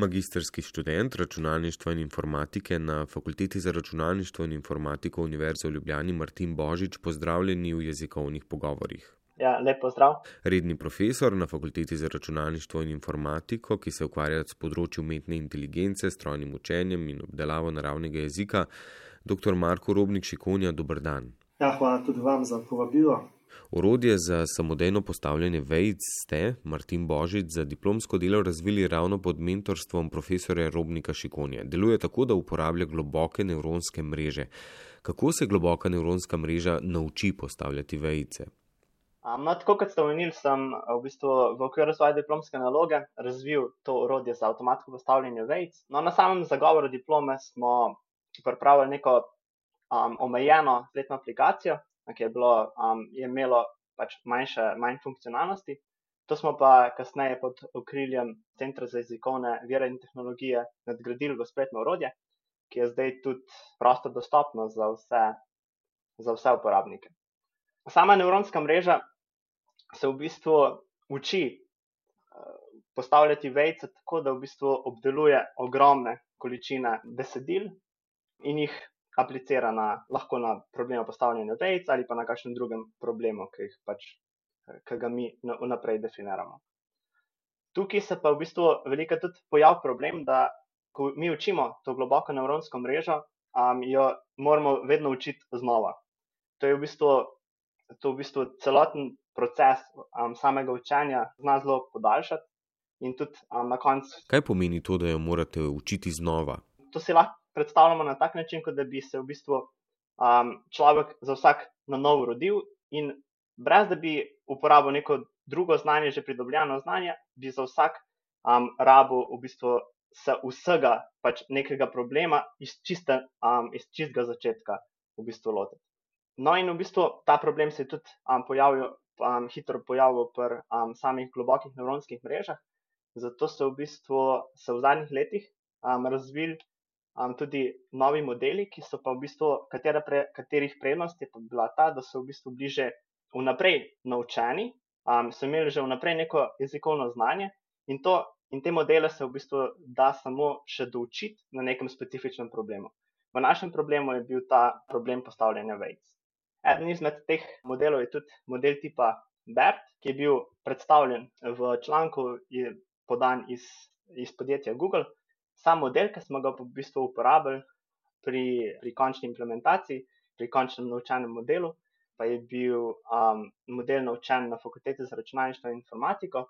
Magistrski študent računalništva in informatike na Fakulteti za računalništvo in informatiko Univerze v Ljubljani Martin Božič, pozdravljeni v jezikovnih pogovorih. Ja, lep pozdrav. Redni profesor na Fakulteti za računalništvo in informatiko, ki se ukvarja s področjem umetne inteligence, strojnim učenjem in obdelavo naravnega jezika, dr. Marko Robnik Šikonja, dober dan. Ja, hvala tudi vam za povabilo. Orodje za samodejno postavljanje vejc ste, Martin Božič, za diplomsko delo razvili ravno pod mentorstvom profesora Robnika Šikonja. Deluje tako, da uporablja globoke nevronske mreže. Kako se globoka nevronska mreža nauči postavljati vejce? Um, no, tako kot ste omenili, sem v bistvu v okviru svoje diplomske naloge razvil to orodje za avtomatsko postavljanje vejc. No, na samem zagovoru diplome smo pripravili neko um, omejeno spletno aplikacijo, ki je, bilo, um, je imelo pač manjše, manj funkcionalnosti. To smo pa kasneje pod okriljem Centra za jezikovne vire in tehnologije nadgradili v spletno orodje, ki je zdaj tudi prosto dostopno za vse, za vse uporabnike. Sama nevronska mreža se v bistvu uči uh, postavljati vejce tako, da v bistvu obdeluje ogromne količine besedil in jih aplicira na, lahko na problem postavljanja vejc ali pa na kakšnem drugem problemu, ki, pač, ki ga mi vnaprej definiramo. Tukaj se pa v bistvu veliko tudi pojav problem, da ko mi učimo to globoko nevronsko mrežo, um, jo moramo vedno učiti znova. To je v bistvu, to v bistvu celoten proces um, samega učenja zna zelo podaljšati. In tudi um, na koncu. Kaj pomeni to, da jo morate učiti znova? To si lahko predstavljamo na tak način, kot da bi se v bistvu um, človek za vsak na novo rodil in brez da bi uporabil neko drugo znanje, že pridobljeno znanje, bi za vsak um, rabo v bistvu se vsega pač nekega problema iz, čiste, um, iz čistega začetka v bistvu lotiti. No, in v bistvu ta problem se je tudi um, pojavil, um, hitro pojavil pri um, samih globokih nevronskih mrežah. Zato so v bistvu se v zadnjih letih um, razvili um, tudi novi modeli, ki so pa v bistvu, pre, katerih prednost je pa bila ta, da so v bistvu bliže vnaprej naučeni, um, so imeli že vnaprej neko jezikovno znanje in, to, in te modele se v bistvu da samo še doučiti na nekem specifičnem problemu. V našem problemu je bil ta problem postavljanja vejc. Eden izmed teh modelov je tudi model tipa BERT, ki je bil predstavljen v članku, je podan iz, iz podjetja Google sam model, ki smo ga v bistvu uporabili pri, pri končni implementaciji, pri končnem naučenem modelu, pa je bil um, model naučen na fakulteti za računalništvo in informatiko.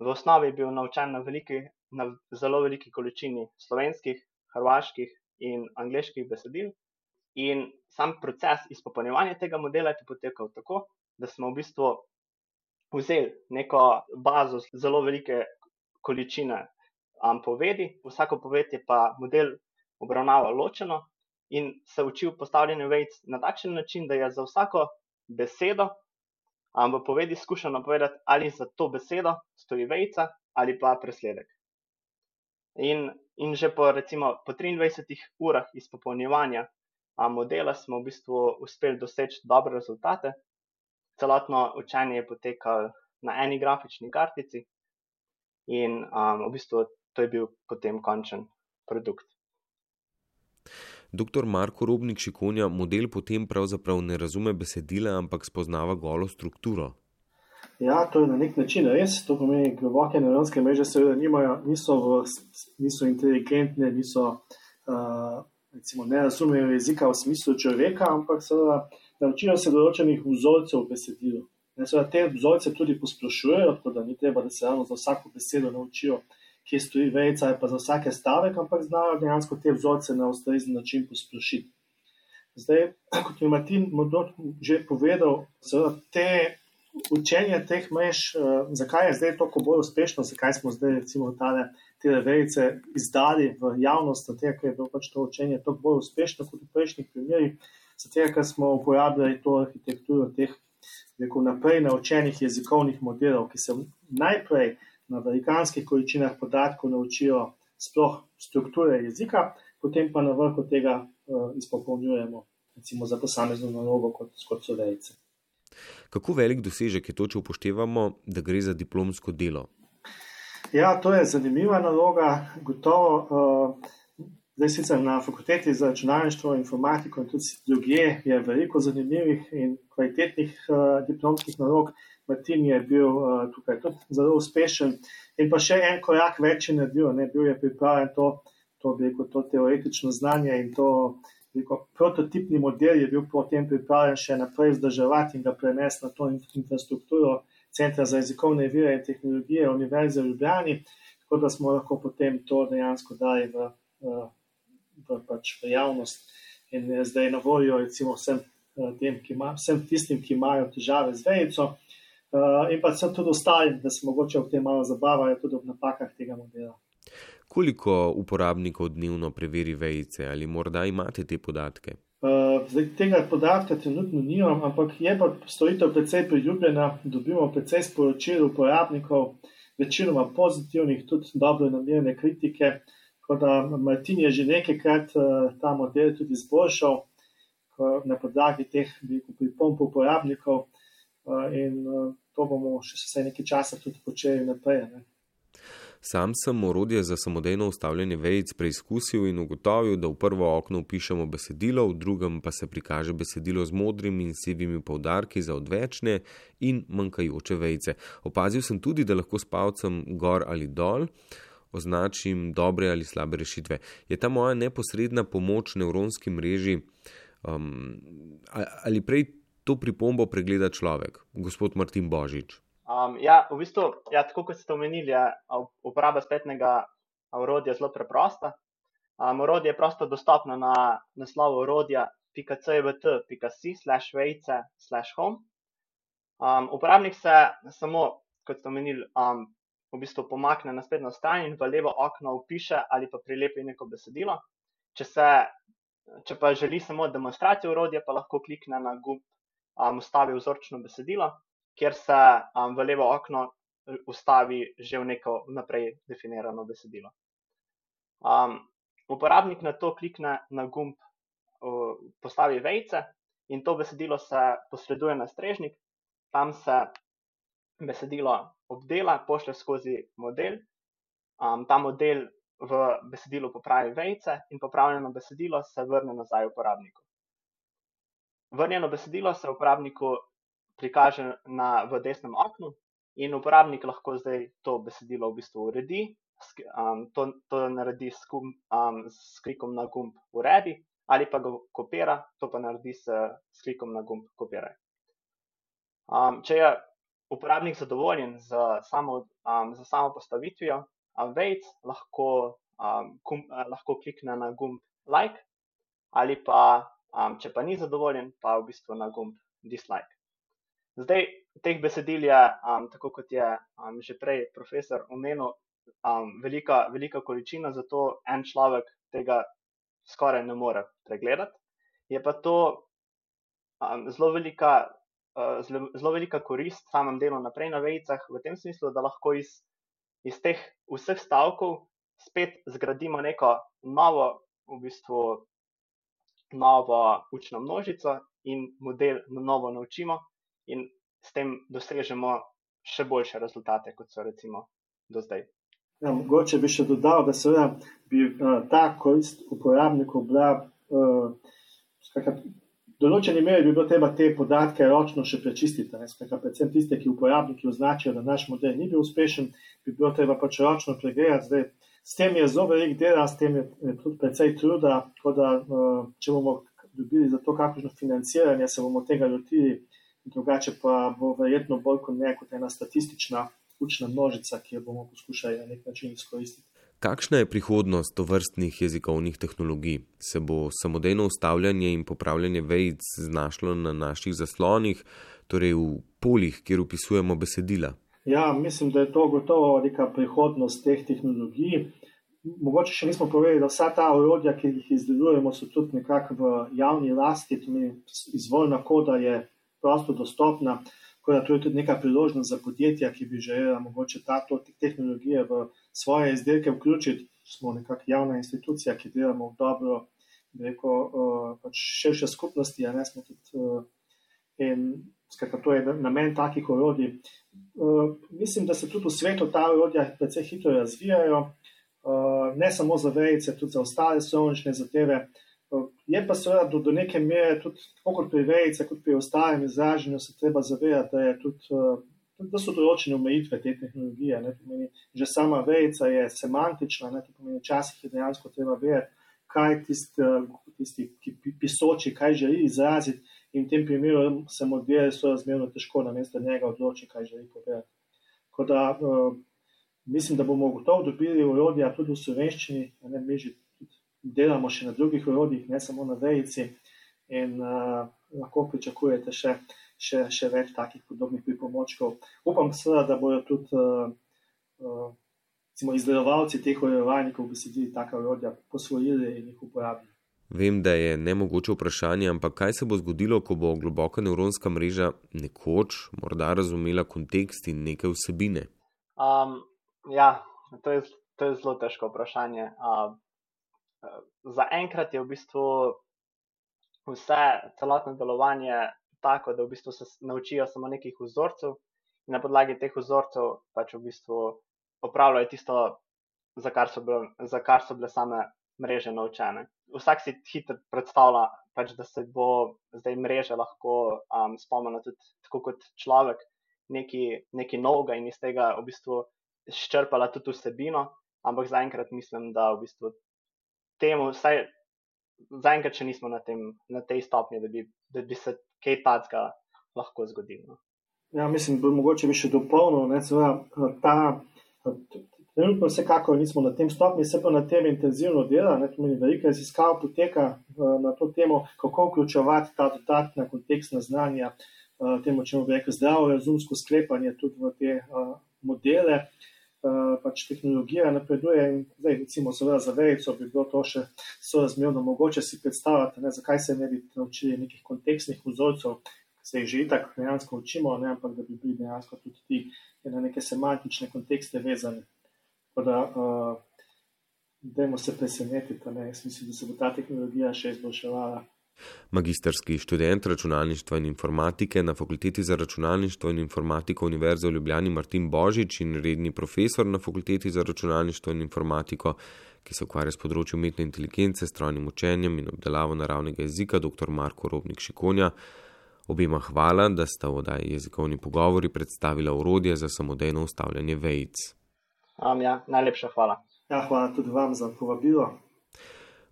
V osnovi je bil naučen na, veliki, na zelo veliki količini slovenskih, hrvaških in angliških besedil. In sam proces izpopolnjevanja tega modela je potekal tako, da smo v bistvu vzeli neko bazo zelo velike količine um, povedi, vsako poved je pa model obravnaval ločeno in se učil postavljanje vejc na takšen način, da je za vsako besedo um, v povedi skušal napovedati, ali za to besedo stoji vejca ali pa presledek. In, in že po, recimo, po 23 urah izpopolnjevanja um, modela smo v bistvu uspeli doseči dobre rezultate. Celotno učenje je potekalo na eni grafični kartici, in um, v bistvu to je bil potem končen produkt. Doktor Marko Robnik Šikonja, model potem pravzaprav ne razume besedila, ampak spoznava golo strukturo. Ja, to je na nek način res. To pomeni, da globoke nevronske mreže seveda nimajo, niso, v, niso inteligentne, niso, uh, recimo, ne razumejo jezika v smislu človeka, ampak seveda naučijo se določenih vzorcev v besedilu. Seveda te vzorce tudi posplošujejo, tako da ni treba, da se ravno za vsako besedo naučijo kje stoji vejca, ali pa za vsake stavek, ampak znajo dejansko te vzorce na ustrezen način posplošiti. Zdaj, kot je Martin Modot že povedal, te učenje teh mrež, uh, zakaj je zdaj toliko bolj uspešno, zakaj smo zdaj recimo tale, te vejce izdali v javnost, zato ker je bilo pač to učenje toliko bolj uspešno kot v prejšnjih primerih, zato ker smo uporabljali to arhitekturo teh rekel, naprej naučenih jezikovnih modelov, ki se najprej na velikanskih količinah podatkov naučijo sploh strukture jezika, potem pa na vrhu tega uh, izpopolnjujemo, recimo za posamezno nalogo, kot, kot so vejce. Kako velik dosežek je to, če upoštevamo, da gre za diplomsko delo? Ja, to je zanimiva naloga. Gotovo, uh, zdaj sicer na fakulteti za računalništvo, informatiko in tudi drugje je veliko zanimivih in kvalitetnih uh, diplomskih nalog. Martin je bil uh, tukaj zelo uspešen in pa še en korak več je naredil, ne bil je pripravljen to, to, rekel, to teoretično znanje in to rekel, prototipni model je bil potem pripravljen še naprej vzdrževati in ga prenesti na to infrastrukturo Centra za jezikovne vire in tehnologije Univerze v Ljubljani, tako da smo lahko potem to dejansko dali v, v, v, pač v javnost in je zdaj na voljo recimo vsem, tem, ima, vsem tistim, ki imajo težave z vejico. Uh, in pa sem tudi ostalim, da se mogoče v tem malo zabavajo, tudi ob napakah tega modela. Koliko uporabnikov dnevno preveri vejice ali morda imate te podatke? Uh, zdaj, tega podatka trenutno nimam, ampak je pa storitev precej priljubljena. Dobimo precej sporočil uporabnikov, večinoma pozitivnih, tudi dobro namerne kritike. Tako da Martin je že nekajkrat uh, ta model tudi izboljšal na podlagi teh pripomb uporabnikov. In eh, to bomo še vse nekaj časa tudi počeli naprej. Ne. Sam sem orodje za samodejno ustavljanje vejc preizkusil in ugotovil, da v prvo okno upišemo besedilo, v drugem pa se prikaže besedilo z modrimi in sivimi povdarki za odvečne in manjkajoče vejce. Opazil sem tudi, da lahko s palcem gor ali dol označim dobre ali slabe rešitve. Je ta moja neposredna pomoč nevronski mreži um, ali prej to pripombo pregleda človek, gospod Martin Božič? Um, ja, v bistvu, ja, tako kot ste omenili, je uporaba spletnega orodja zelo preprosta. Um, orodje je prosto dostopno na naslovu orodja.cvt.si/vejce/home. Um, uporabnik se samo, kot ste omenili, um, v bistvu pomakne na spletno stran in v levo okno upiše ali pa prilepi neko besedilo. Če, se, če pa želi samo demonstracijo orodja, pa lahko klikne na gumb um, ustavi vzorčno besedilo, kjer se um, v levo okno ustavi že v neko naprej definirano besedilo. Um, uporabnik na to klikne na gumb uh, postavi vejce in to besedilo se posreduje na strežnik, tam se besedilo obdela, pošlje skozi model, um, ta model v besedilu popravi vejce in popravljeno besedilo se vrne nazaj uporabniku. Vrnjeno besedilo se uporabniku prikaže na, v desnem oknu in uporabnik lahko zdaj to besedilo v bistvu uredi. Um, to, to naredi s, kum, um, s klikom na gumb Uredi ali pa ga kopira, to pa naredi s, s klikom na gumb Kopiraj. Um, če je uporabnik zadovoljen z samo, um, z samo postavitvijo vejc, lahko, um, kum, lahko klikne na gumb Like ali pa Um, če pa ni zadovoljen, pa v bistvu na gumb dislike. Zdaj, teh besedil je, um, tako kot je um, že prej profesor omenil, um, velika, velika količina, zato en človek tega skoraj ne more pregledati. Je pa to um, zelo, velika, uh, zelo, zelo velika korist samem delu naprej na vejicah, v tem smislu, da lahko iz, iz teh vseh stavkov spet zgradimo neko novo, v bistvu, novo učno množico in model na novo naučimo, in s tem dosežemo še boljše rezultate, kot so recimo do zdaj. Ja, mogoče bi še dodal, da se bi uh, ta korist uporabnikov bila. Uh, Določeni meri bi bilo treba te podatke ročno še prečistiti. Predvsem tiste, ki uporabniki označijo, da naš model ni bil uspešen, bi bilo treba pač ročno pregledati. Zdaj, s tem je zelo velik dela, s tem je tudi precej truda. Da, eh, če bomo dobili za to kakšno financiranje, se bomo tega lotili, drugače pa bo verjetno bolj kot ne kot ena statistična učna množica, ki jo bomo poskušali na nek način izkoristiti. Kakšna je prihodnost tovrstnih jezikovnih tehnologij? Se bo samodejno ustavljanje in popravljanje vejic znašlo na naših zaslonih, torej v poljih, kjer upisujemo besedila? Ja, mislim, da je to gotovo neka prihodnost teh tehnologij. Mogoče še nismo povedali, da vsa ta orodja, ki jih izdelujemo, so tudi nekako v javni lasti, tudi izvoljna koda je prosto dostopna. Tako da to je tudi neka priložnost za podjetja, ki bi želela mogoče ta tehnologije v svoje izdelke vključiti. Smo nekako javna institucija, ki delamo v dobro, reko, pač širše skupnosti, a ne smo tudi. In skratka, to je namen takih orodij. Uh, mislim, da se tudi v svetu ta orodja precej hitro razvijajo, ne samo za vejce, tudi za ostale sončne zadeve. Uh, je pa seveda do, do neke mere, tudi kot pri vejce, kot pri ostalem izražanju, se treba zavedati, da, tudi, uh, da so določene omejitve te tehnologije. Pomeni, že sama vejca je semantična, ne, pomeni, včasih je dejansko treba vedeti, kaj tisti, tisti ki pisoči, kaj želi izraziti in v tem primeru se model sorazmerno težko na mesto njega odloči, kaj želi povedati. Da, uh, mislim, da bomo gotovo dobili urodja tudi v slovenščini, ne, mi že delamo še na drugih urodjih, ne samo na vejici in uh, lahko pričakujete še, še, še več takih podobnih pripomočkov. Upam seveda, da bodo tudi uh, uh, izdelovalci teh urejevalnikov besedili taka urodja posvojili in jih uporabili. Vem, da je nemogoče vprašanje, ampak kaj se bo zgodilo, ko bo globoka nevronska mreža nekoč morda razumela kontekst in neke vsebine? Um, ja, to je, to je zelo težko vprašanje. Uh, za enkrat je v bistvu vse celotno delovanje tako, da v bistvu se naučijo samo nekih vzorcev in na podlagi teh vzorcev pač v bistvu opravljajo tisto, za kar so bile, kar so bile same mreže naučene vsak si hitro predstavlja, pač, da se bo zdaj mreža lahko um, spomnila tudi kot človek, nekaj novega in iz tega v bistvu izčrpala tudi vsebino. Ampak zaenkrat mislim, da v bistvu temu, vsaj zaenkrat še nismo na, tem, na tej stopnji, da bi, da bi se kaj takega lahko zgodilo. No. Ja, mislim, da mogoče bi še dopolnil, da ta Trenutno vsekakor nismo na tem stopni, se pa na tem intenzivno dela, ne pomeni, velika raziskava poteka na to temo, kako vključevati ta dodatna kontekstna znanja, temu, če bomo rekli, zdravo razumsko sklepanje tudi v te modele. Uh, pač tehnologija napreduje in zdaj, recimo, za vejco bi bilo to še sorazmerno mogoče si predstavljati, ne, zakaj se ne bi naučili nekih kontekstnih vzorcev, ki se jih že tako dejansko učimo, ne, ampak da bi bili dejansko tudi ti na neke semantične kontekste vezani. Da, uh, dajmo se presenetiti, ne? jaz mislim, da se bo ta tehnologija še izboljševala. Magistrski študent računalništva in informatike na Fakulteti za računalništvo in informatiko Univerze v Ljubljani Martin Božič in redni profesor na Fakulteti za računalništvo in informatiko, ki se ukvarja s področjem umetne inteligence, strojnim učenjem in obdelavo naravnega jezika, dr. Marko Robnik Šikonja. Obima hvala, da sta v oddaji jezikovni pogovori predstavila urodje za samodejno ustavljanje vejc. Um, ja, najlepša hvala. Ja, hvala tudi vam za povabilo.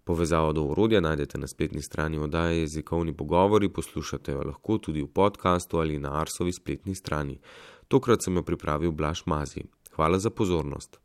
Povezavo do urodja najdete na spletni strani oddaje Jezikovni pogovori, poslušate jo lahko tudi v podkastu ali na Arsovi spletni strani. Tokrat sem jo pripravil Blaž Mazi. Hvala za pozornost.